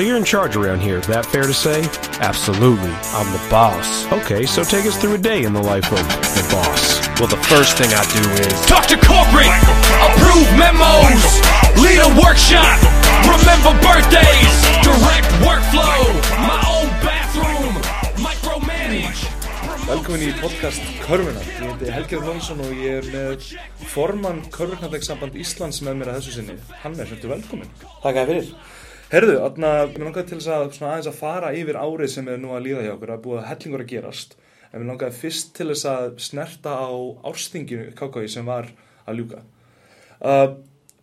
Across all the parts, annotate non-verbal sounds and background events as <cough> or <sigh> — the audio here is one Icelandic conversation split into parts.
So you're in charge around here, is that fair to say? Absolutely, I'm the boss. Okay, so take us through a day in the life of the boss. Well, the first thing I do is Talk to corporate, approve memos, lead a workshop, remember birthdays, direct workflow, my own bathroom, micromanage. Velkomin í podcast Körfunar. Ég heiti Helger Lónsson og ég er með formann Körfurnarlegsamband Íslands með mér að þessu sinni. Hann er svolítið velkomin. Takk að fyrir. Herðu, atna, mér langaði til þess að svona aðeins að fara yfir árið sem er nú að líða hjá okkur. Er búið að hellingur að gerast. En mér langaði fyrst til þess að snerta á árstinginu KKI sem var að ljúka. Uh,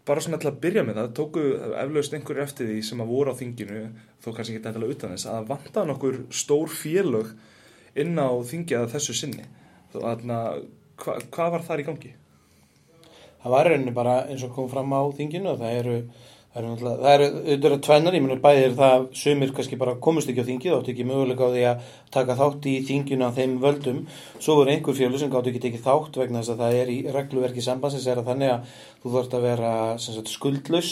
bara svona til að byrja með það, tóku eflaust einhverju eftir því sem að voru á þinginu, þó kannski ekki eitthvað utan þess, að vantaði nokkur stór félög inn á þingið að þessu sinni. Þannig að hva, hvað var þar í gangi? Það var rauninni bara eins og kom fram á þinginu og það eru, það eru, auðvitað tvennar, ég menur bæðir það sumir kannski bara komust ekki á þingið og áttu ekki möguleika á því að taka þátt í þinginu á þeim völdum. Svo voru einhver fjölu sem gáttu ekki tekið þátt vegna þess að það er í regluverki sambandsins er að þannig að þú þarfst að vera sagt, skuldlaus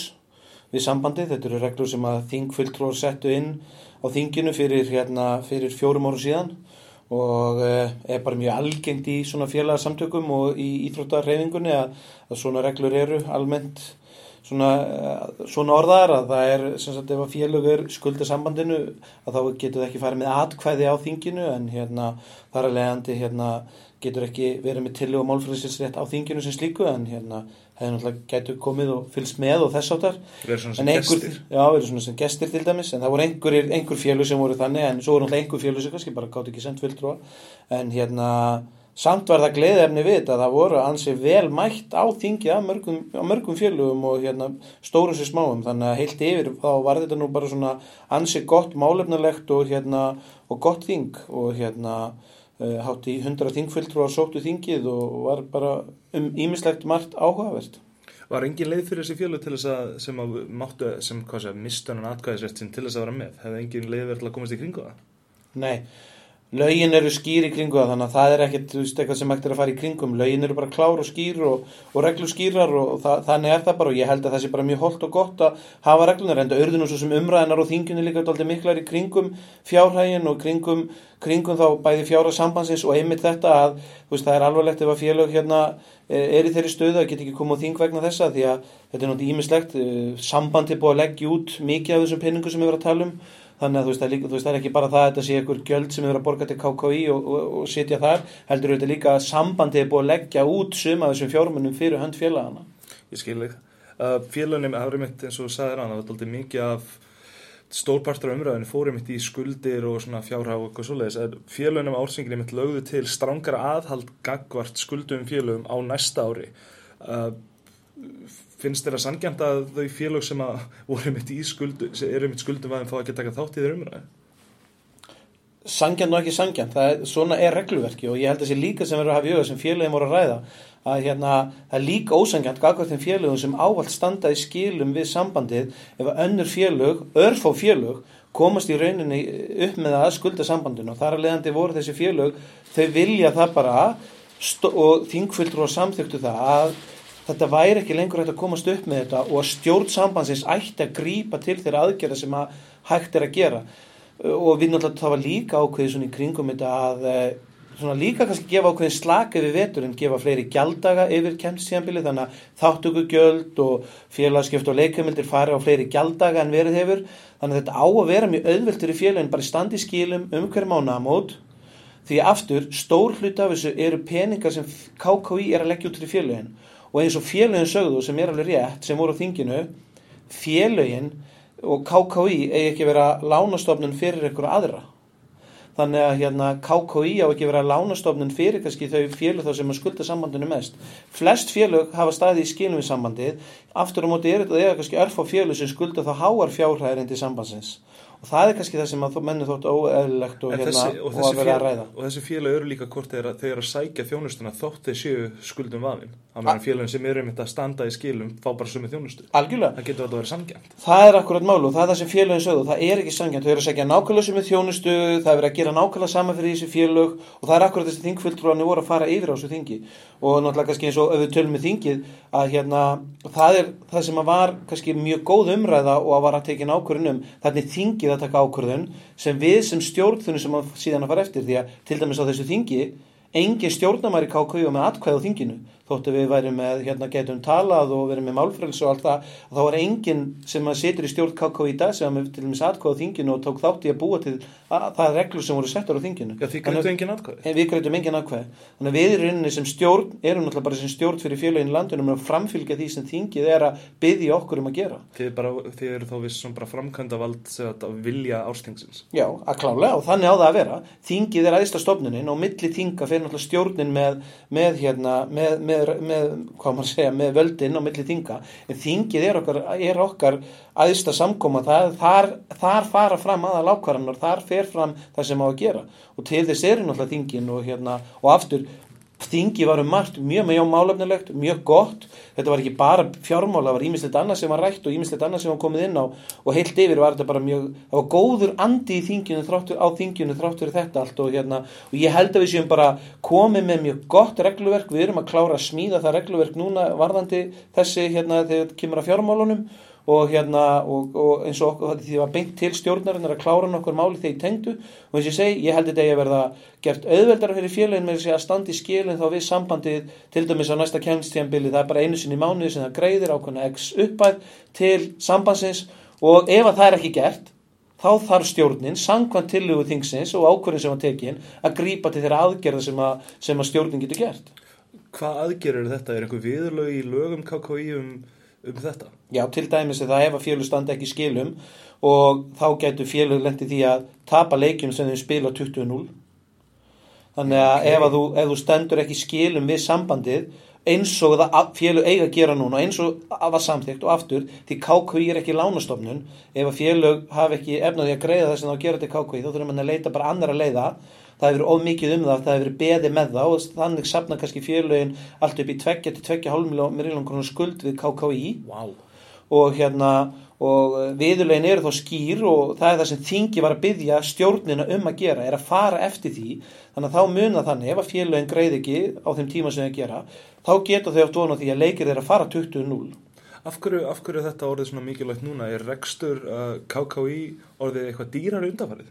við sambandi. Þetta eru reglur sem að þingfulltrúar settu inn á þinginu fyrir, hérna, fyrir fjórum árum síðan og eh, er bara mjög algengt í svona félagsamtökum og í íþróttarreiningunni að, að svona reglur eru almennt svona, eh, svona orðar að það er sem sagt ef að félög er skulda sambandinu að þá getur það ekki farið með atkvæði á þinginu en hérna þar að leiðandi hérna getur ekki verið með tillu og málfræðsinsrétt á þinginu sem slíku en hérna hefði náttúrulega getur komið og fylgst með og þess áttar Verið svona sem En einhver, gestir. Já, verið svona sem gestir til dæmis en það voru einhver, einhver félug sem voru þannig en svo voru náttúrulega einhver félug sem kannski bara gátt ekki sendt fulltrúa en hérna samt var það gleðefni við þetta að það voru ansi vel mætt á þingi á mörgum, á mörgum félugum og hérna stórum sér smáum þannig að heilt yfir þá var þetta nú bara svona ansi gott málefnulegt og hérna og gott þing og hérna uh, hátt í 100 þingfulltrúar sóttu þingið og var bara um ímislegt margt áhugavert Var engin leið fyrir þessi fjölu til þess að sem að máttu, sem hvað sé, mistunan atkvæðisrétt sinn til þess að vera með? Hefði engin leið verið til að komast í kringu það? Nei, lögin eru skýr í kringu það þannig að það er ekkert þú veist, eitthvað sem hægt er að fara í kringum. Lögin eru bara klár og skýr og, og reglur skýrar og það, þannig er það bara og ég held að það sé bara mjög holdt og gott að hafa reglunar en það nú svo sem umræðinar og þingjunni líka alltaf miklar í kringum fjárhægin og kringum, kringum þá bæði fjára sambandsins og einmitt þetta að veist, það er alvarlegt ef að félög hérna eh, er í þeirri stöðu að geta ekki komið á þing vegna þessa því að þetta er náttúrulega ímislegt sambandi búið að leggja út mikið af þessum penningu sem við verðum að tala um þannig að þú veist, það er, líka, þú veist, það er ekki bara það að þetta sé einhver gjöld sem er að borga til KKI og, og, og sitja þar, heldur þetta líka að sambandið er búið að leggja út suma þessum fjármunum fyrir hönd félagana. Ég skil ekki. Uh, Félunum, það var einmitt eins og þú sagðir hann, það var alltaf mikið af stórpartur af umræðinu fór einmitt í skuldir og svona fjárhag og eitthvað svoleiðis. Félunum ársingin einmitt lögðu til strangara aðhald gagvart skuldum félugum á næsta ári. Uh, finnst þér að sangjant að þau félög sem að voru einmitt í skuldu, eru einmitt skuldum aðeins fá ekki að taka þátt í þeir umræðu? Sangjant og ekki sangjant, svona er regluverki og ég held að þessi líka sem verður að hafa í auga sem félagin voru að ræða að hérna, það er líka ósangjant gagvart þeim félögum sem ávalt standa í skilum við sambandið ef að önnur félög, örfá félög komast í rauninni upp með að skulda sambandinu og þar að leiðandi voru þessi félög þau vilja það bara og þingfullur og samþyktu það að þetta væri ekki lengur hægt að komast upp með þetta og að stjórn sambandsins ætti að grípa til þeirra aðgerða sem að hægt er að gera. Og við náttúrulega það var líka ákveðið svona í kringum þetta að eh, svona líka kannski gefa ákveðin slaka yfir vetur en gefa fleiri gjalddaga yfir kemstíðanbili þannig að þáttökugjöld og félagskjöft og leikumildir fari á fleiri gjalddaga en verið hefur. Þannig að þetta á að vera mjög auðveldur í félagin bara standi skilum um hver mánamót því aftur stór hlut af þessu eru peningar sem KKI er að leggja út fyrir félagin og eins og félagin sögðu sem er alveg rétt sem voru á þinginu félagin og KKI eigi ekki vera lánastofnun fyrir einhverju aðra. Þannig að hérna KKI á ekki vera lánastofnun fyrir kannski þau félög þá sem að skulda sambandinu mest. Flest félög hafa staði í skilum við sambandið. Aftur á móti er þetta eða kannski örf á félög sem skulda þá háar fjárhæðir inn til sambandsins og það er kannski það sem að þú menni þótt óeðlilegt og, hérna, þessi, og, og að vera að ræða. og þessi félag eru líka hvort þeir, þeir að sækja þjónustuna þótt þeir séu skuldum vafin að meðan félagin sem eru einmitt að standa í skilum fá bara sömu þjónustu. Algjörlega, það getur alltaf verið samgjönd það er akkurat mál og það er það sem félagin sögðu, það er ekki sangjant þau eru að segja nákvæmlega er þjónustu það er verið að gera nákvæmlega sama fyrir þessi félag og það er akkurat þessi þingfulltrúarnir voru að fara yfir á þessu þingi. Og náttúrulega kannski eins og ef við tölum með þingið að hérna, það er það sem að var kannski mjög góð umræða og að var að tekja ákvörðun um að taka ákvörðun sem við sem stjórnþunum sem síðan að fara eftir því að til dæmis á þessu þingi engin stjórnamæri KKU með atkvæð á þinginu þóttu við værum með, hérna getum talað og verið með málfræls og allt það þá var engin sem að situr í stjórn KKU í dag sem til dæmis atkvæð á þinginu og tók þátt í að búa til að, það er reglur sem voru settar á þinginu Já, því Þannig- greitu engin atkvæði En við greitum engin aðkvæði. Þannig að við rauninni sem stjórn, erum náttúrulega bara sem stjórn fyrir félagin í landunum að framfylgja því sem þingið er að byggja okkur um að gera. Þið, bara, þið eru þá viss svona bara framkvæmda vald að vilja ástingsins Já, að klálega og þannig á það að vera. Þingið er aðista með, með, hvað maður segja, með völdin og milli þinga. En þingið er okkar, er okkar aðista samkoma, það, þar, þar fara fram aðal ákvarðanar, þar fer fram það sem á að gera. Og til þess eru náttúrulega þingin og, hérna, og aftur, þingi var um margt mjög mjög málefnilegt, mjög gott. Þetta var ekki bara fjármál, það var ímislegt annað sem var rætt og ímislegt annað sem var komið inn á. Og heilt yfir var þetta bara mjög það var góður andi í þinginu þráttur, á þinginu þrátt fyrir þetta allt og hérna. Og ég held að við séum bara komið með mjög gott regluverk, við erum að klára að smíða það regluverk núna varðandi þessi hérna þegar þetta kemur að fjármálunum og hérna og, og eins og okkur því það var beint til stjórnarinnar að klára nokkur máli þegar ég tengdu. Og eins og ég segi, ég held þetta að verða gert auðveldara fyrir félagin með að standa í skilin þá við sambandið til dæmis á næsta kemstíðanbili það er bara einu sinni í mánuði sem það greiðir ákveðna x uppæð til sambandsins. Og ef að það er ekki gert þá þarf stjórnin, sangkvæmt tillögu þingsins og ákvörðin sem var tekin að grípa til þeirra aðgerða sem að, sem að stjórnin getur gert. Hvað aðgerir þetta? Er einhver viðurlög í lögum KKÍ um, um þetta? Já, til dæmis er það ef að félug standa ekki skilum og þá getur félug lendi því að tapa leikjum sem þau spila 20-0 þannig að Ok. ef, að þú, ef þú stendur ekki skilum við sambandið eins og það félug eiga að gera núna eins og að var samþygt og aftur því KKI er ekki lánastofnun ef að félug hafi ekki efnaði að greiða þess að það gera til KKI þá þurfum við að leita bara annara leiða það hefur of mikið um það, það hefur beði með það og þannig sapna kannski félugin allt upp í 2-2,5 miljón krónar skuld við KKI Vá. og hérna og viðurlegin eru þá skýr og það er það sem þingi var að byggja stjórnina um að gera, er að fara eftir því þannig að þá muna þannig ef að félagin greið ekki á þeim tíma sem þau gera þá geta þau oft vona því að leikir þeirra fara 20-0 Af af hverju er þetta orðið svona mikilvægt núna? Er rekstur uh, KKÍ orðið eitthvað dýrar undanfarið?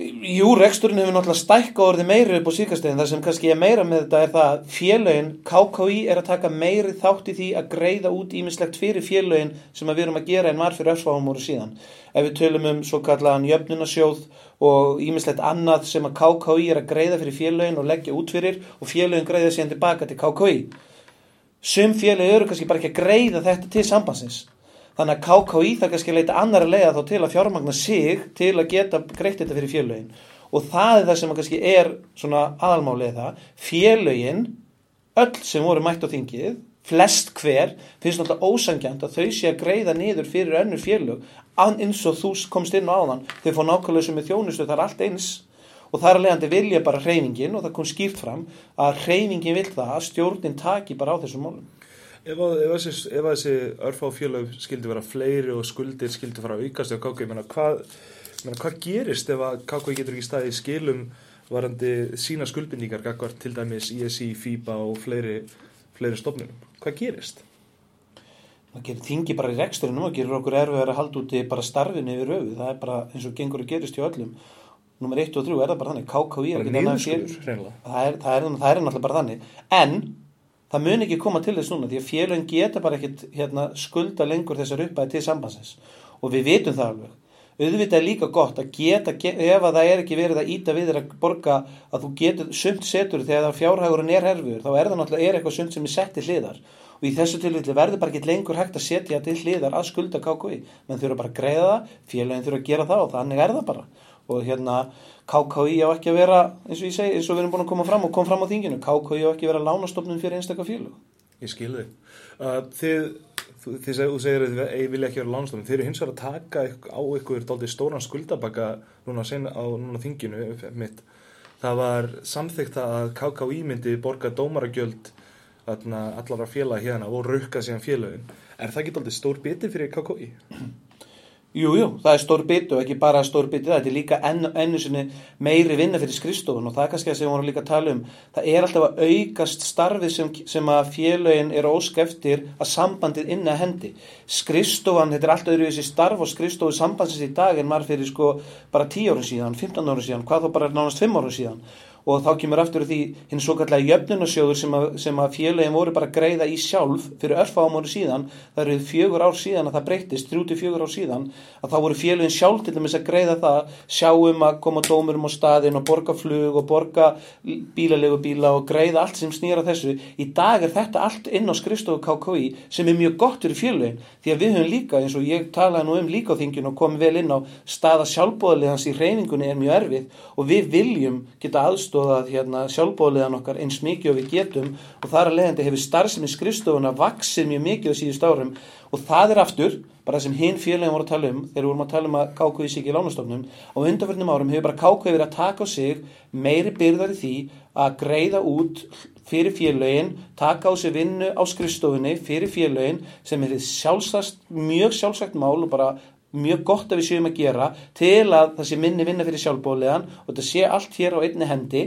Jú, reksturinn hefur náttúrulega stækka orðið meiri upp á síkastegin, það sem kannski er meira með þetta er það að félögin, KKI er að taka meiri þátt í því að greiða út ímislegt fyrir félögin sem við erum að gera en var fyrir össfáum voru síðan. Ef við tölum um svo kallaðan jöfnunasjóð og ímislegt annað sem að KKI er að greiða fyrir félögin og leggja út fyrir og félögin greiða síðan tilbaka til KKI. Sum félög eru kannski bara ekki að greiða þetta til sambandsins. Þannig að KKÍ það kannski leita annar að leiða þá til að fjármagna sig til að geta greitt þetta fyrir félögin. Og það er það sem kannski er svona aðalmálið það. Félögin, öll sem voru mætt á þingið, flest hver, finnst náttúrulega ósangjant að þau sé að greiða niður fyrir önnur félög an- eins og þú komst inn á áðan. Þau fá nákvæmlega sem með þjónustu, það er allt eins og það er að leiðandi vilja bara hreyfingin og það kom skýrt fram að hreyfingin vil það að stjórnin taki bara á þessum málum. Ef, að, ef, að þessi, að þessi örfá félög skildi vera fleiri og skuldir skildi fara að aukast eða KKÍ, menna, hvað, menna, hvað gerist ef að KKÍ getur ekki staðið í skilum varandi sína skuldbindíkar gagvart til dæmis ISI, FIBA og fleiri, fleiri stofnunum? Hvað gerist? það gerir þingi bara í reksturinnum og gerir okkur erfiðar að halda úti bara starfinu yfir öfu, það er bara eins og gengur að gerist hjá öllum. Nummer 1 og 3 er það bara þannig, KKI er ekki það er, það, er, það er náttúrulega bara þannig. En það mun ekki koma til þess núna því að félagin geta bara ekkit hérna, skulda lengur þessar uppæði til sambandsins. Og við vitum það alveg. Auðvitað er líka gott að geta ge- ef að það er ekki verið að íta við þér að borga að þú getur sumt setur þegar það fjárhægurinn er herfur þá er það náttúrulega er eitthvað sumt sem er sett til hliðar. Og í þessu tilfelli verður bara ekki lengur hægt að setja til hliðar að skulda KKI menn þurfa bara að greiða það, félagin þurfa að gera það og þannig er það bara og hérna KKI á ekki að vera eins og ég segi, eins og við erum búin að koma fram og kom fram á þinginu KKI á ekki að vera lánastofnun fyrir einstakka félug Ég skil þig. Uh, þið, þú, þið segir, þú segir að þið vilja ekki vera lánstofn þeir eru hins vegar að taka á ykkur dálítið stóran skuldabaka núna, sen, á núna þinginu mitt það var samþykkt að KKÍ myndi borga dómaragjöld allara félaga hérna og rauka síðan félagin er það ekki dálítið stór biti fyrir KKÍ? Jú, jú, það er stór biti og ekki bara stór það, þetta er líka enn, ennu sinni meiri vinna fyrir skrifstofun og það er kannski það sem við vorum líka að tala um. Það er alltaf að aukast starfið sem, sem að félögin er ósk eftir að sambandið inn að hendi. Skrifstofan, þetta er alltaf öðruvísi starf og skrifstofu sambandsins í dag en maður fyrir sko bara 10 árum síðan, 15 árum síðan, hvað þá bara nánast 5 árum síðan og þá kemur aftur því hinn svo kallega jöfnunarsjóður sem að, að félagin voru bara greiða í sjálf fyrir örfa ámáru síðan, það eru fjögur ár síðan að það breytist, þrjúti fjögur ár síðan að þá voru félagin sjálf til dæmis að greiða það sjáum að koma dómurum á staðin og borga flug og borga bílalegu bíla og greiða allt sem snýra þessu. Í dag er þetta allt inn á skrifstofu KKI sem er mjög gott fyrir félagin því að við höfum líka eins og ég talaði nú um líka á þinginu og komum vel inn á staða sjálfbóðaliðans í reyningunni er mjög erfið og við viljum geta aðstóðað hérna, sjálfbóðaliðan okkar eins mikið og við getum og þar að leiðandi hefur starfsemi skrifstofuna vaksið mjög mikið á síðust árum. Og það er aftur bara sem hinn félagin voru að tala um þegar við vorum að tala um að KKV sig í lánastofnum á undanförnum árum hefur bara KKV verið að taka á sig meiri byrðar í því að greiða út fyrir félagin, taka á sig vinnu á skrifstofunni fyrir félagin sem er sjálfsagt, mjög sjálfsagt mál og bara mjög gott að við séum að gera til að það sé minni vinna fyrir sjálfbóliðan og þetta sé allt hér á einni hendi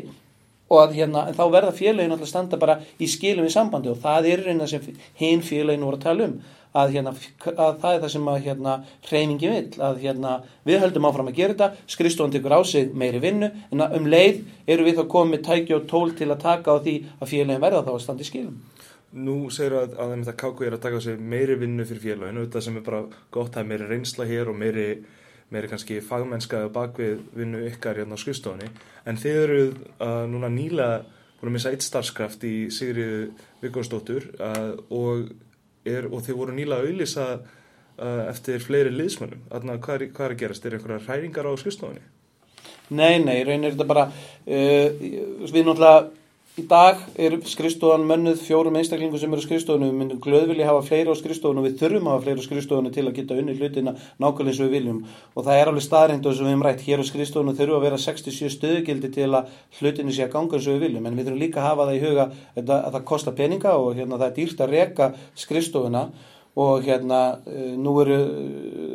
og að hérna, þá verða félagin alltaf standa bara í skilum í sambandi og það er reyna sem hinn félagin voru að tala um að, hérna, að það er það sem að hérna, hreyningi vill, að hérna, við höldum áfram að gera þetta, skrifstofan tekur á sig meiri vinnu, en um leið eru við þá komið tæki og tól til að taka á því að félagin verða þá að standa í skilum Nú segir að, að þetta KKÍ er að taka sig meiri vinnu fyrir félaginu, þetta sem er bara gott, það er meiri reynsla hér og meiri meiri kannski fagmennska bakvið vinnu ykkar hérna á skrifstofunni en þið eru uh, núna nýlega búin að missa eitt starfskraft í Sigriðu Vigónsdóttur uh, og, og þið voru nýlega að auðlýsa uh, eftir fleiri liðsmönnum hvað, hvað er að gerast? Er einhverja hræringar á skrifstofunni? Nei, nei, reynir þetta bara uh, við náttúrulega í dag er skrifstofan mönnuð fjórum einstaklingum sem eru skrifstofunum við myndum glöðvilja hafa fleiri á skrifstofunum við þurfum að hafa fleiri á skrifstofunum til að geta unni hlutina nákvæmlega eins og við viljum. Og það er alveg staðrind og sem við hefum rætt. Hér á skrifstofunum þurfum að vera 67 stöðugildi til að hlutinu sé að ganga eins og við viljum. En við þurfum líka að hafa það í huga að það kostar peninga og hérna, það er dýrt að reka skrifstofuna og hérna nú, eru,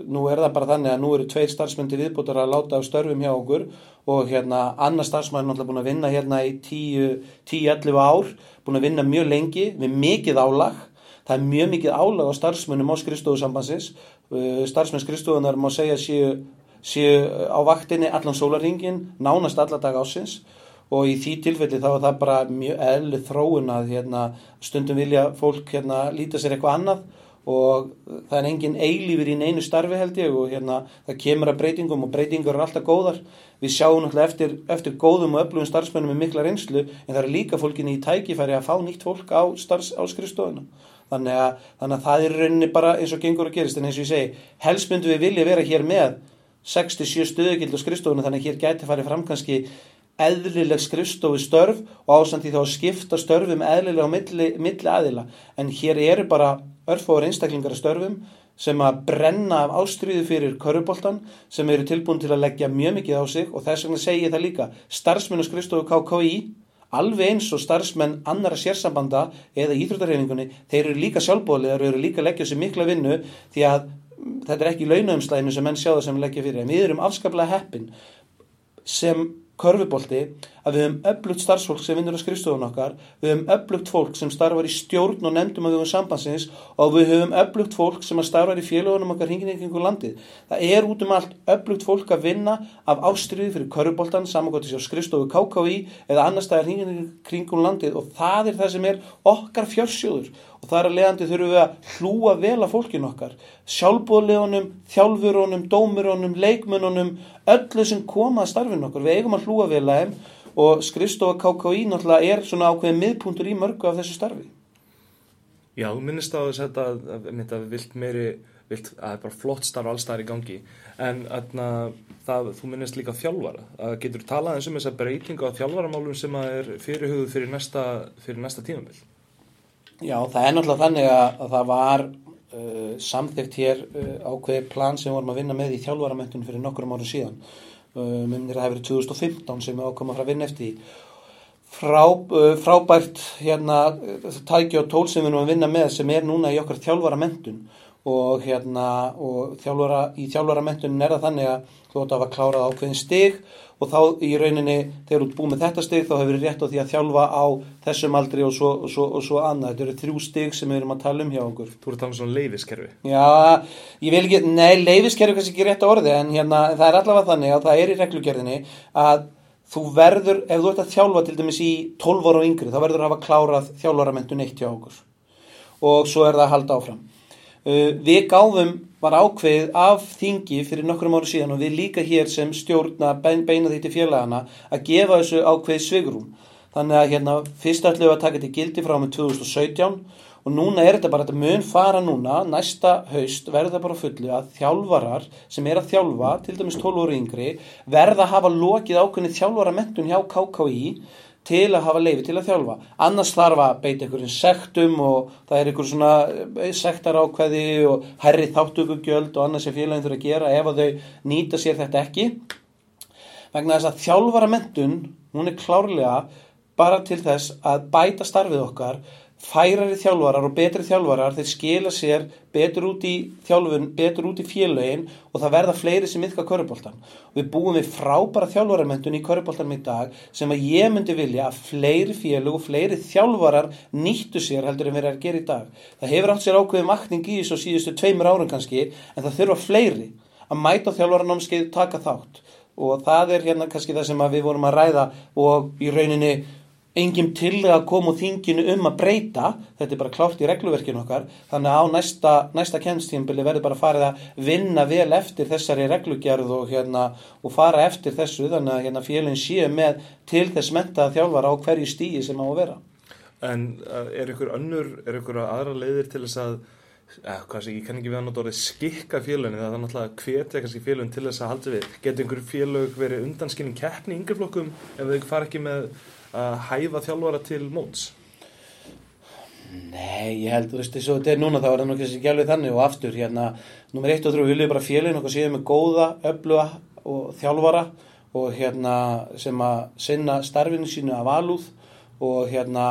nú er það bara þannig að nú eru tveir starfsmyndi viðbútar að láta á störfum hjá okkur. Og hérna annar starfsmæður er náttúrulega búin að vinna hérna í 10-11 ár, búin að vinna mjög lengi með mikið álag. Það er mjög mikið álag á starfsmönnum á skrifstofusambansins starfsmenn skrifstofunar má segja séu, séu á vaktinni allan sólaringin, nánast alla dag ásins og í því tilfelli þá er það bara mjög eðli þróun að hérna, stundum vilja fólk hérna, líta sér eitthvað annað og það er engin eilífur í neinu starfi held ég og hérna það kemur að breytingum og breytingur er alltaf góðar. Við sjáum náttúrulega eftir, eftir góðum og öflugum starfsmennum með mikla reynslu en það er líka fólkinni í tækifæri að fá nýtt fólk á, á skrifstofuna. Þannig þannig að það er rauninni bara eins og gengur að gerist. En eins og ég segi helst myndum við vilja vera hér með 67 stöðugild á skrifstofuna þannig að hér gæti farið fram kannski eðlileg skrifstofu störf og ásandi þá skipta störfum eðlilega á milli, milli aðila. En hér eru bara örfóður einstaklingar að störfum sem að brenna af ástriðu fyrir köruboltan sem eru tilbúin til að leggja mjög mikið á sig og þess vegna segi ég það líka starfsmenn og skrifstofu KKI alveg eins og starfsmenn annara sérsambanda eða íþróttarhefingunni þeir eru líka sjálfbóðlegar og eru líka að leggja sér mikla vinnu því að þetta er ekki launaumslæðinu sem menn sjá það sem leggja fyrir en við erum afskaplega heppin sem körfubolti að við höfum öflugt starfsfólk sem vinnur á skrifstofun okkar, við höfum öflugt fólk sem starfar í stjórn og nefndum að við höfum sambansins og við höfum öflugt fólk sem starfar í félagunum okkar hingin ykkur landið. Það er út um allt öflugt fólk að vinna af ástriði fyrir körfuboltan, samankvæmtis á skrifstofu KKI eða annar staðar hingin kringum landið og það er það sem er okkar fjörsjóður og þar að leiðandi þurfum við að hlúa vel að fólkin okkar. Sjálfbóðlegunum, þjálfurunum, dómurunum, leikmununum, öllu sem koma að starfinu okkur, við eigum að hlúa vel að þeim og skrifstofa KKI náttúrulega er svona ákveðin miðpuntur í mörgu af þessu starfi. Já, þú minnist á þess að þetta vilt meiri, vilt, að það er bara flott starf allstæðar í gangi, en atna, það, þú minnist líka þjálfara, að getur talað eins um þessa breytingu á þjálfaramálum sem er fyrirhugðu fyrir næsta, fyrir næsta tímamil? Já, það er náttúrulega þannig að, að það var uh, samþygt hér uh, ákveði plan sem vorum að vinna með í þjálfaramöntun fyrir nokkrum árum síðan minnir að það hefur verið 2015 sem við ákveðum að fara að vinna eftir því. Frá, uh, frábært hérna tæki og tól sem við erum að vinna með sem er núna í okkar þjálfaramöntun og hérna og þjálfara, í þjálfaramöntunin er það þannig að þú átt að hafa klárað ákveðin stig og þá í rauninni þegar þú ert búið með þetta stig þá hefur verið rétt á því að þjálfa á þessum aldri og svo, og svo, og svo annað. Þetta eru þrjú stig sem við erum að tala um hjá okkur. Þú ert að tala um svona leifiskerfi. Já, ég vil ekki, nei, leifiskerfi kannski ekki rétt á orði en hérna það er allavega þannig að það er í reglugerðinni að þú verður, ef þú ert að þjálfa til dæmis í 12 ára og yngri þá verður að hafa klárað þjálfaramentun eitt hjá okkur og svo er það að halda áfram. Uh, var ákveðið af þingi fyrir nokkrum áru síðan og við líka hér sem stjórna bein, beina því til félagana að gefa þessu ákveðið svigrum. Þannig að hérna fyrst ætlum við að taka þetta gildi frá með 2017 og núna er þetta bara, þetta mun fara núna, næsta haust verður það bara fullu að þjálfarar sem er að þjálfa, til dæmis 12 ári yngri, verða að hafa lokið ákveðið þjálfaramentun hjá KKÍ til að hafa leifi til að þjálfa. Annars þarf að beita einhverjum sektum og það er einhver svona eh, sektar ákveði og herri þáttökugjöld og annars sem félagin þurfa að gera ef að þau nýta sér þetta ekki. Vegna þess að þjálfara mentun hún er klárlega bara til þess að bæta starfið okkar færari þjálfarar og betri þjálfarar þeir skila sér betur út í þjálfun, betur út í félögin og það verða fleiri sem yfka körubóltan og við búum við frábæra þjálfararmentun í körubóltanum í dag sem að ég myndi vilja að fleiri félög og fleiri þjálfarar nýttu sér heldur en verið að gera í dag. Það hefur átt sér ákveði makning í þessu síðustu tveimur árum kannski en það þurfa fleiri að mæta þjálfaranámskeið taka þátt. Og það er hérna kannski það sem við vorum að ræða og í rauninni engum til að koma úr þinginu um að breyta, þetta er bara klárt í regluverkinu okkar, þannig að á næsta, næsta kennstímbili verður bara farið að vinna vel eftir þessari reglugjörð og, hérna, og fara eftir þessu, þannig að hérna, félagin séu með til þess mentaða þjálfara á hverju stíi sem á að vera. En uh, er ykkur önnur, er ykkur aðra leiðir til þess að, eh, sé, ég kann ekki við að nota orðið skikka félaginu, það er náttúrulega hvetja kannski félagin til þess að halda við. Getur ykkur félag verið undanskilning keppni í yngreflokkum ef þau fara ekki með að hæfa þjálfara til móts? Nei, ég held, þú veist, þess að þetta er núna þá er það nokkið sem alveg þannig og aftur hérna, nummer 1 og 3 viljum bara félagin okkur síðan með góða, öfluga og þjálfara og hérna sem að sinna starfinu sínu af alúð og hérna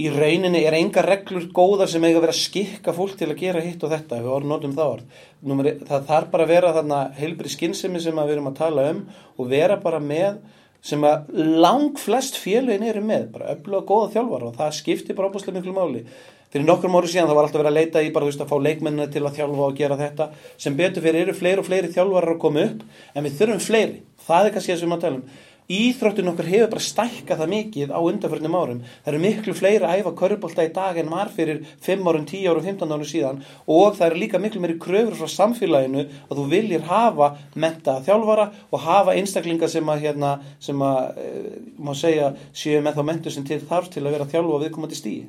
í rauninni er enga reglur góðar sem eiga vera að skikka fólk til að gera hitt og þetta við orðum notum það orð. Númer, það þarf bara að vera þarna heilbri skinnsemi sem við erum að tala um og vera bara með sem að lang flest félagin eru með, bara öfluga góða þjálfar og það skiptir bara óbúslega miklu máli. Fyrir nokkrum ári síðan það var alltaf verið að leita í bara þú veist að fá leikmennina til að þjálfa og gera þetta. Sem betur fyrir eru fleiri og fleiri þjálfarar að koma upp en við þurfum fleiri, það er kannski það sem við talum Íþróttun okkar hefur bara stækkað það mikið á undanförnum árum. Það eru miklu fleiri að æfa körubólta í dag en var fyrir 5 árum, 10 árum, 15 árum síðan og það eru líka miklu meiri kröfur frá samfélaginu að þú viljir hafa menta þjálfara og hafa einstaklinga sem að, hérna, sem að e, má segja, séu með þá mentu sem til þarf til að vera þjálfa viðkomandi stíi.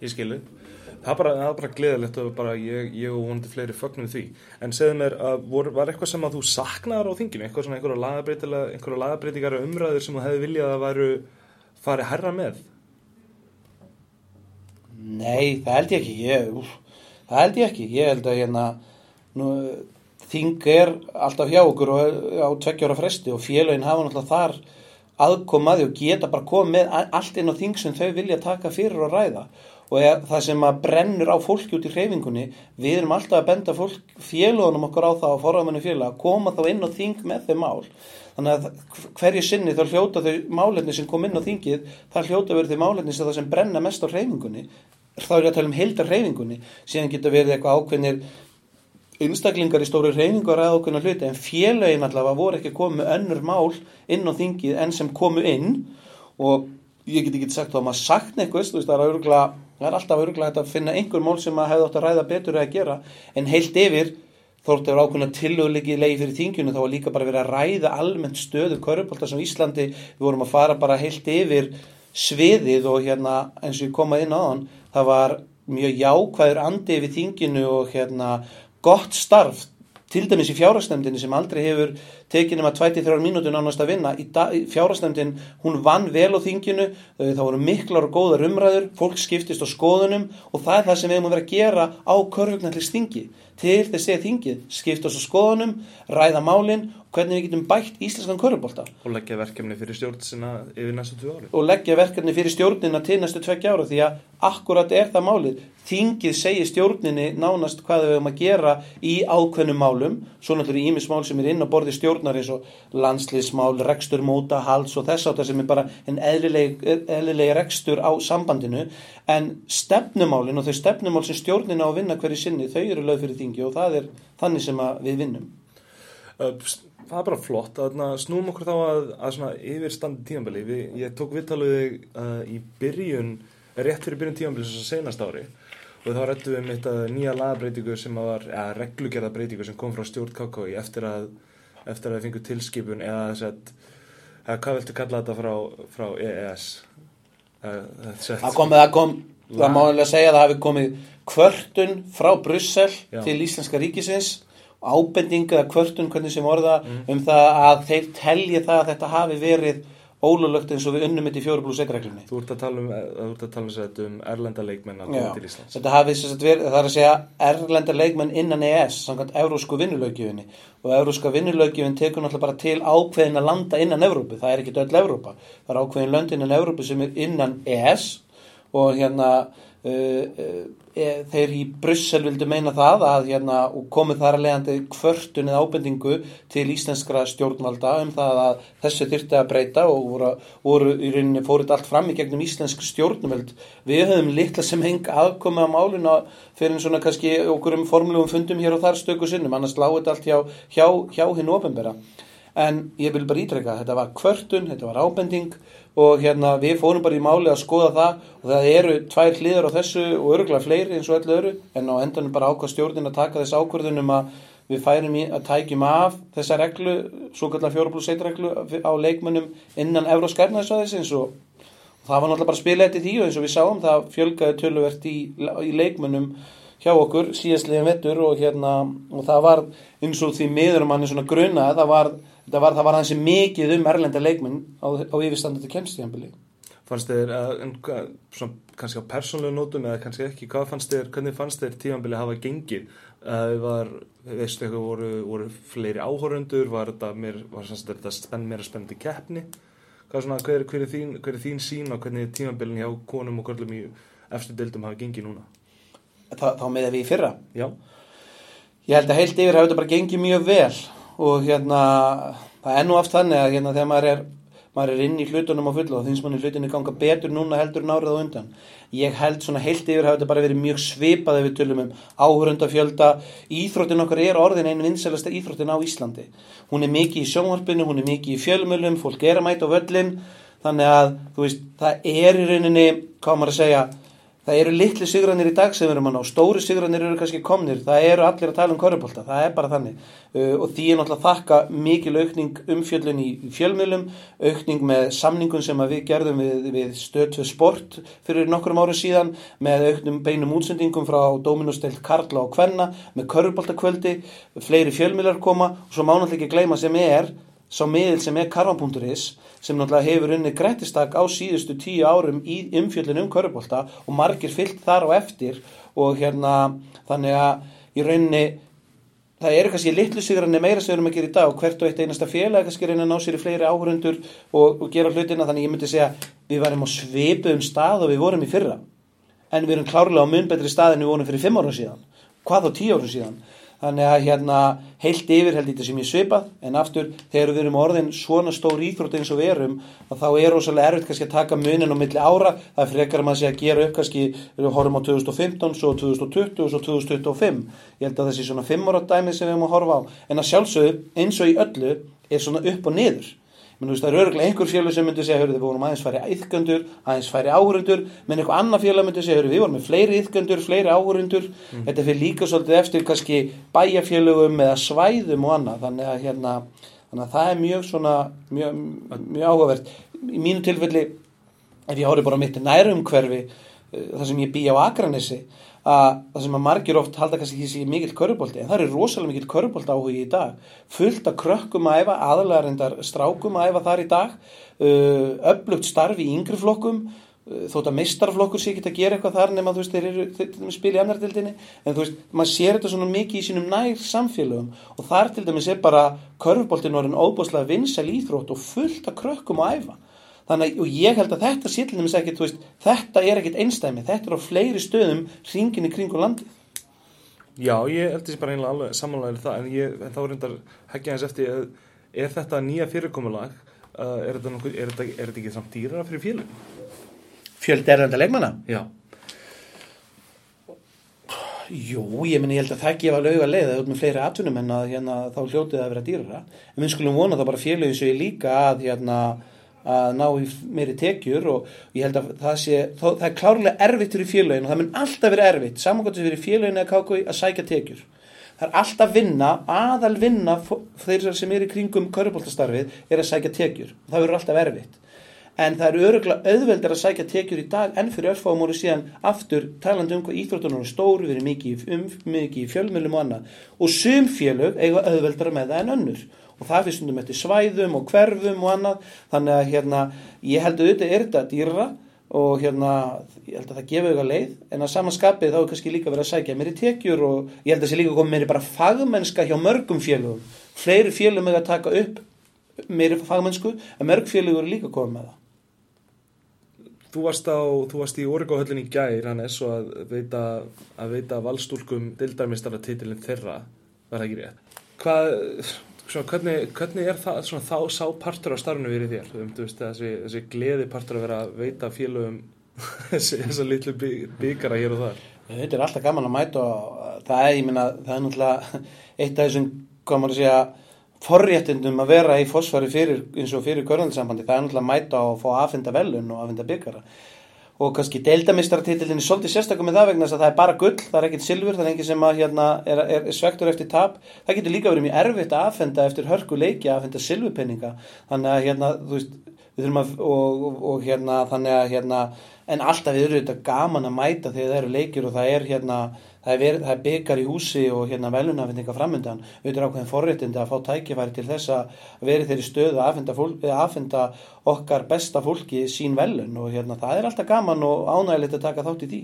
Ég skilu það er bara, bara gleðilegt og bara ég, ég og vonandi fleiri fögnum því. En segðu mér vor, var eitthvað sem að þú saknaðar á þinginu, eitthvað svona einhverja lagabreitingar umræður sem þú hefði viljað að væru farið herra með? Nei, það held ég ekki. Ég, úf, það held ég ekki. Ég held að hérna nú, þing er alltaf hjá okkur og á tveggjára fresti og félagin hafa náttúrulega þar aðkomaði og geta bara komið allt inn á þing sem þau vilja taka fyrir og ræða og er, það sem að brennur á fólki út í hreyfingunni. Við erum alltaf að benda fólk, félagunum okkur á það og forðamennu félag að koma þá inn á þing með þau mál. Þannig að hverju sinni þá hljóta þau málenni sem kom inn á þingið það hljóta verið þau málenni sem það sem brenna mest á hreyfingunni. Þá er ég að tala um heildar hreyfingunni síðan getur verið eitthvað ákveðnir einstaklingar í stóri hreyfingar að ákveðna hluti en félagin allavega voru ekki komið önnur mál inn á þingið enn sem komu inn. Og ég get ekki sagt þá að maður sagt neitt það er öruglega það er alltaf öruglega að finna einhver mál sem að hefði átt að ræða betur að gera en heilt yfir þóttu vera ákveðna tilögulegi legi fyrir þingjunu þá var líka bara verið að ræða almennt stöðu körupólta sem Íslandi. Við vorum að fara bara heilt yfir sviðið og hérna eins og ég komaði inn á hann það var mjög jákvæður andi við þinginu og hérna gott starf til dæmis í fjárhagsnefndinni sem aldrei hefur tekið nema 23 mínútur nánast að vinna. Fjárhagsnefndin, hún vann vel á þinginu, uh, það voru miklar og góðar umræður, fólk skiptist á skoðunum og það er það sem við höfum að vera að gera á körfugnallis þingi. Til þess að þingið skiptast á skoðunum, ræða málin og hvernig við getum bætt íslenskan körfubólta og leggja verkefni fyrir stjórn sinna yfir næstu tvö ári og leggja verkefni fyrir stjórnina til næstu tveggja ára því að akkurat er það málið. Þingið segir stjórninni nánast hvað við höfum að gera í ákveðnum málum svo náttúrulega ímis mál sem er inn á borði stjórnar eins og landsliðsmál, rekstur móta, hals og þess áttar sem er bara en eðlileg, eðlileg rekstur á sambandinu. En stefnumálin og þau stefnumál sem stjórnina á að vinna hverju sinni þau eru lög fyrir þingi og það er þannig sem við vinnum. Það er bara flott. Að na, snúum okkur þá að, að svona yfirstandi tímabili. Við, ég tók viðtaluði uh, í byrjun rétt fyrir byrjun tímabili sem senast ári. Og þá rættum við um eitt nýja lagabreitingu sem var, eða reglugerða breytingu sem kom frá stjórn KKI eftir að eftir að við fengum tilskipun eða þess að hvað viltu kalla þetta frá, frá EES Það kom, það kom, það má alveg segja að það hafi komið kvörtun frá Brussel Já. til Íslenska ríkisins ábending eða kvörtun, hvernig sem orða Mm. um það að þeir telji það að þetta hafi verið ólulögt eins og við unnum þetta í 4 pluss 1 reglunni. Þú ert að tala um, ert að tala um, um erlenda leikmenn að koma til Íslands. Þetta hafi sem sagt verið, það er að segja erlenda leikmenn innan ES, samkvæmt eurósku vinnulögjöfinni og euróska vinnulögjöfin tekur náttúrulega bara til ákveðin að landa innan Evrópu, það er ekki öll Evrópa, það er ákveðin lönd innan Evrópu sem er innan ES og hérna uh, uh, þeir í Brussel vildu meina það að hérna komið þar að leiðandi kvörtun eða ábendingu til íslenskra stjórnvalda um það að þessu þyrfti að breyta og voru, voru í rauninni fóruð allt fram í gegnum íslensk stjórnvöld. Við höfum litla sem heng aðkomið á máluna fyrir en svona kannski okkur um formlegum fundum hér og þar stöku sinnum annars lágu þetta allt hjá, hjá, hjá hinn ofinbera en ég vil bara ítreka þetta var kvörtun, þetta var ábending og hérna við fórum bara í máli að skoða það og það eru tvær hliður á þessu og örgulega fleiri eins og öllu öru en á endanum bara ákvað stjórnin að taka þess ákvörðunum að við færum í að tækjum af þessa reglu, svo kallar 4 plus 1 reglu á leikmönnum innan Evróskærnaðisvæðisins og það var náttúrulega bara spila eftir því og eins og við sáum það fjölgaði töluvert í, í leikmönnum hjá okkur síðastliðin vettur og hérna og það var eins og því miður manni svona gruna það var, það var, það var hansi mikið um erlenda leikmenn á, á yfirstandandi kemstíðanbili Fannst þér, uh, svona, kannski á persónulegu nótum eða kannski ekki, hvað fannst þér, hvernig fannst þér tímanbili hafa gengið? Uh, var, veistu eitthvað, voru, voru fleiri áhórundur, var þetta mér, var sanns þetta spenn, meira spennandi keppni? Hvað svona, hver, hver, er þín, hver er þín sín á hvernig tímanbilin hjá konum og körlum í eftir dildum hafa gengið núna? Þa, þá með við í fyrra Já, ég held að heilt yfir hafi þetta bara gengið mjög vel og hérna það er nú aft þannig að hérna þegar maður er maður er inn í hlutunum á fullu og finnst manni hlutinni ganga betur núna heldur en árið á undan. Ég held svona heilt yfir hafi þetta bara verið mjög svipað ef við tölum um áhörundafjölda íþróttin okkar er orðin einu vinselasta íþróttin á Íslandi. Hún er mikið í sjónvarpinu, hún er mikið í fjölmölum fólk er að mæta á völlin þannig að veist, það er í rauninni hvað maður að segja það eru litli sigranir í dag sem við erum að ná. Stóri sigranir eru kannski komnir, það eru allir að tala um korrupólta, það er bara þannig. Uh, og því er náttúrulega þakka mikil aukning umfjöllun í, fjölmiðlum aukning með samningun sem við gerðum við, við stöðtöð sport fyrir nokkrum árum síðan með auknum beinum útsendingum frá Dominostelt Karla og Kvenna með korrupóltakvöldi fleiri fjölmiðlar koma og svo má náttúrulega ekki gleyma sem er sá miðil sem er karvan.is sem náttúrulega hefur unni grættistak á síðustu tíu árum í umfjöldin um körubólta og margir fyllt þar á eftir og hérna þannig að í rauninni það eru kannski litlu sigranir meira sem við erum að gera í dag og hvert og eitt einasta félag kannski reyna að ná sér í fleiri áhörundur og, og gera hlutina þannig ég myndi segja við varum á svipuðum stað og við vorum í fyrra. En við erum klárlega á mun betri stað en við vorum fyrir fimm ára síðan. Hvað þá tíu ára síðan þannig að hérna heilt yfir held ég þetta sem ég svipað. En aftur þegar við erum orðin svona stór íþrótt eins og við erum þá er rosalega erfitt kannski að taka munin á milli ára. Það frekar að maður sé að gera upp kannski við horfum á 2015, svo 2020 og svo 2025 ég held að þessi svona 5 ára dæmi sem við erum að horfa á. En að sjálfsögðu eins og í öllu er svona upp og niður menn þú veist það eru örgulega einhver fjölu sem myndi segja hörðu við vorum aðeins færi íðgöndur aðeins færi áhörundur menn eitthvað annað fjöla myndi segja hörðu við vorum með fleiri íðgöndur fleiri áhörundur Mm. þetta fyrir líka svolítið eftir kannski bæjafjölugum eða svæðum og annað. Þannig að hérna þannig að það er mjög svona mjög, mjög áhugavert. Í mínu tilfelli ef ég horfi bara mitt nærumhverfi þar sem ég bý á Akranessi að það sem að margir oft halda kannski ekki sér mikill körubólti en það er rosalega mikill körubólti áhugi í dag. Fullt að krökkum að æfa aðalega reyndar strákum að æfa þar í dag uh, öflugt starf í yngri flokkum uh, þótt að meistarflokkur sé ekki að gera eitthvað þar nema þú veist þeir eru þeir, spila í annar dildinni en þú veist maður sér þetta svona mikið í sínum nær samfélögum og þar til dæmis er bara körubóltin orðin óbúslega vinsæl íþrótt og fullt að krökkum að æfa Þannig að ég held að þetta sé til dæmis ekkert, þú veist, þetta er ekkert einstæmi, þetta er á fleiri stöðum hringin í kringum landið. Já, ég held þessi bara einlega alveg samanlægir það, en, ég, en þá er reyndar heggja eins eftir, er þetta nýja fyrirkomulag, uh, er, þetta nokkuð, er, þetta, er þetta ekki samt dýrara fyrir félum? Fjöld erlenda leikmanna? Já. Jú, ég meni, ég held að það gefa leið að út með fleiri atvinnum en að hérna, þá hljótið að vera dýrara. En við skulum vona það bara félögin séu líka að hérna, að ná í meiri tekjur og ég held að það sé, þó, það er klárlega erfitt fyrir félögin og það mun alltaf vera erfitt samankvæmst fyrir félögin eða kákói að sækja tekjur. Það er alltaf vinna, aðal vinna þeir sem er í kringum körubóltastarfið er að sækja tekjur. Og það verður alltaf erfitt. En það eru öruglega auðveldar að sækja tekjur í dag enn fyrir örfáum ári síðan aftur talandi um hvað íþróttunar er stóru við erum mikið, um, mikið í fjölmjölum og annað. Og sum félög eiga auðveldar með það en önnur og það fyrir stundum eftir svæðum og hverfum og annað. Þannig að hérna ég held að auðvitað er þetta dýra og hérna ég held að það gefa auðvitað leið. En að samanskapið þá er kannski líka verið að sækja mér í tekjur og ég held að það sé líka komið mér bara fagmennska hjá mörgum félögum. Fleiri félögum er að taka upp mér fagmennsku en mörg félögur er líka komið með það. Þú varst, á, þú varst í Oregóhöllin í gær hann er svo að veita, að veita valstúlkum dildarmistara þeirra, var það ekki rétt? Hvað, Svona, hvernig, hvernig er það svona, þá sá partur á starfnu verið þér? Um, veist, þessi, þessi gleði partur að vera að veita félögum <laughs> þessar litlu byggara hér og þar? Þetta er alltaf gaman að mæta og það er, minna, það er náttúrulega eitt af þessum, maður að segja, forréttindum að vera í fósfari fyrir, eins og fyrir görðansambandi, það er náttúrulega að mæta og fá aðfenda velun og aðfenda byggara og kannski deildamistartitillin er svolítið sérstaklega með það vegna þess að það er bara gull, það er ekkert silfur, það er enginn sem að, hérna, er, er svektur eftir tap. Það getur líka verið mjög erfitt að aðfenda eftir hörku leiki að aðfenda silfurpenninga þannig að hérna, þú veist við þurfum að, og, og, og hérna þannig að hérna, en alltaf við erum þetta gaman að mæta þegar það eru leikir og það er hérna það er, er byggar í húsi og hérna velunafendinga framöndan auðvitað ákveðin forréttindi að fá tækifæri til þess að veri þeirri stöðu að aðfenda okkar besta fólki sín velun og hérna það er alltaf gaman og ánægilegt að taka þátt í því.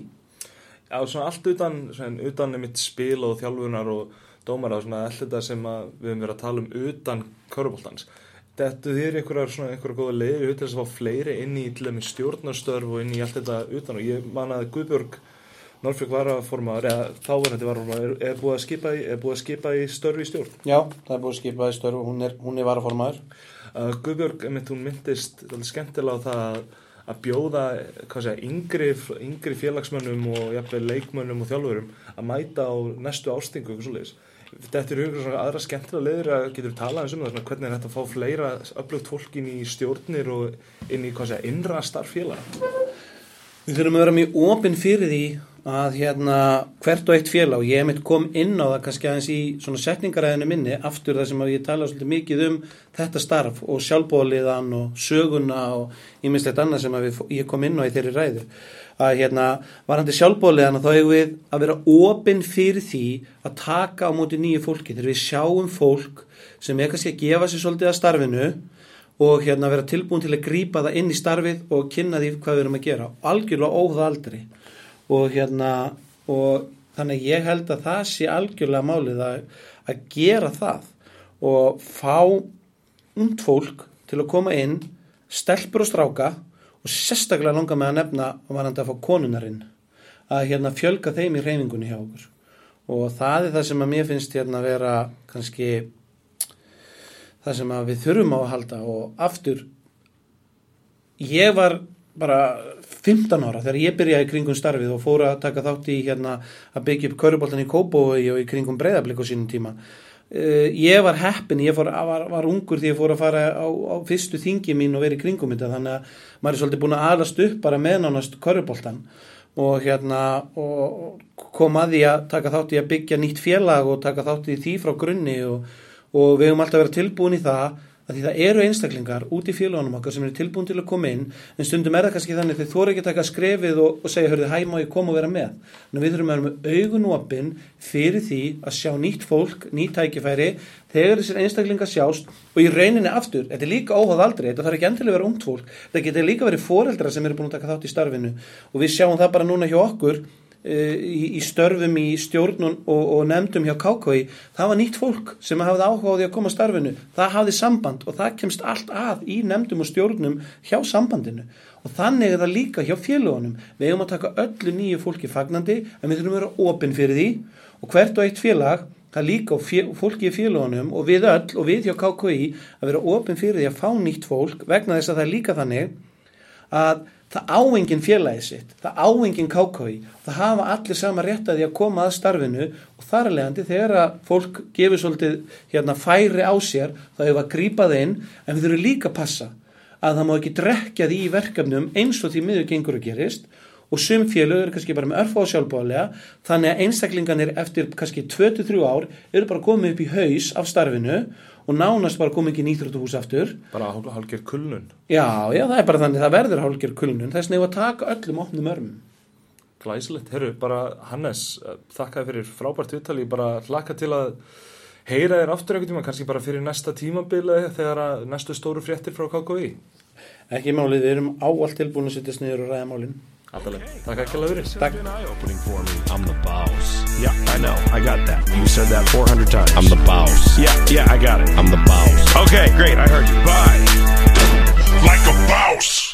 Já, svona allt utan, svona, utan mitt spil og þjálfunar og dómara og svona allt þetta sem við höfum verið að tala um utan körubóltans Þetta þýr einhverjar svona einhverjar góða leiðir til þess að fá fleiri inn í stjórnarstörf og inn í allt þetta utan. Og ég man að Guðbjörg Norfjörg varaformaður, eða þáverandi varaformaður, er, er búið að skipa í, er skipa í störfi í stjórn? Já, það er búið að skipa í störfi, hún er, hún er varaformaður. Uh, Guðbjörg, einmitt, hún myndist skemmtilega á það að, að bjóða, hvað segja, yngri, yngri félagsmönnum og jafnveg leikmönnum og þjálfurum að mæta á næstu ástingu, eitthvað svolítið. Þetta er hugur svona aðra skemmtilega leður að getur talað um það, hvernig er þetta að fá fleira öflugt fólk inn í stjórnir og inn í, hvað segja, innra starffélag? Við þurfum að vera mjög ofinn fyrir því að hérna hvert og eitt félag ég hef mitt kom inn á það kannski aðeins í svona setningaræðinu minni aftur það sem að ég tala svolítið mikið um þetta starf og sjálfbóliðan og söguna og íminnslegt annað sem við, ég kom inn á í þeirri ræðu. Að hérna varandi sjálfbóliðan þá hefur við að vera ofinn fyrir því að taka á móti nýju fólki. Þegar við sjáum fólk sem er kannski að gefa sér svolítið að starfinu og hérna vera tilbúin til að grýpa það inn í starfið og kynna því hvað við erum að gera algjörlega óða aldrei og hérna og þannig ég held að það sé algjörlega málið að, að gera það og fá und fólk til að koma inn stelpur og stráka og sérstaklega langa með að nefna og varandi að fá konunarinn að hérna fjölga þeim í reyningunni hjá okkur. Og það er það sem að mér finnst hérna að vera kannski það sem að við þurfum á að halda. Og aftur ég var bara 15 ára þegar ég byrjaði kringum starfið og fór að taka þátt í hérna að byggja upp köruboltan í Kópói og í kringum breyðablík á sínum tíma. Uh, ég var heppin, ég fór, var, var ungur því ég fór að fara á, á fyrstu þingi mín og verið kringum þetta þannig að maður er svolítið búin að aðlast upp bara meðnánast köruboltan og hérna og kom að því að taka þátt í að byggja nýtt félag og taka þátt í því frá grunni og, og við höfum alltaf verið tilbúin í það að því það eru einstaklingar út í félagunum okkar sem eru tilbúin til að koma inn en stundum er það kannski þannig þeir þóra ekki að taka skrefið og, og segja, hörðu, hæ, má ég koma og vera með? En við þurfum að vera með augun opinn fyrir því að sjá nýtt fólk nýtt tækifæri, þegar þessir einstaklingar sjást og í rauninni aftur þetta er líka óháð aldrei, þetta þarf ekki endilega að vera ungt fólk þetta getur líka verið foreldra sem eru búin að taka þátt í starfinu og við sjáum það bara núna hjá okkur í, í störfum í stjórnun og, og nefndum hjá KKI það var nýtt fólk sem hafði áhuga á því að koma starfinu. Það hafði samband og það kemst allt að í nefndum og stjórnum hjá sambandinu. Og þannig er það líka hjá félagunum við hefum að taka öllu nýju fólki fagnandi en við þurfum að vera opinn fyrir því. Og hvert og eitt félag það líka fólki í félagunum og við öll og við hjá KKI að vera opinn fyrir því að fá nýtt fólk vegna þess að það er líka þannig að það áengin félagið sitt, það áengin kákói, það hafa allir sama rétt að því að koma að starfinu og þar er leiðandi þegar að fólk gefur svolítið hérna, færi á sér þá hefur að grípa þeim en við þurfum líka að passa að það má ekki drekja því í verkefnum eins og því miður gengur að gerist og sum félög eru kannski bara með örfa og sjálfbálega þannig að einstaklinganir eftir kannski 23 ár eru bara komið upp í haus af starfinu og nánast bara komið ekki nýþrótuhús aftur. Bara hálfgerð kulnun. Já, já, það er bara þannig, það verður hálfgerð kulnun. Þess nefn að taka öllum opnum örmum. Glæsilegt, herru, bara Hannes þakkaði fyrir frábært viðtali bara hlaka til að heyra þér aftur einhvern tíma, kannski bara fyrir næsta tímabili þegar að næstu stóru fréttir frá KKV Ekki málið, við erum áallt tilbúin að setja sniður og ræða málinn Alltaf, takk ekki alveg fyrir Takk I'm the boss. Yeah, I know. I got that. You said that 400 times. I'm the boss. Yeah, yeah, I got it. I'm the boss. Okay, great. I heard you. Bye. like a boss.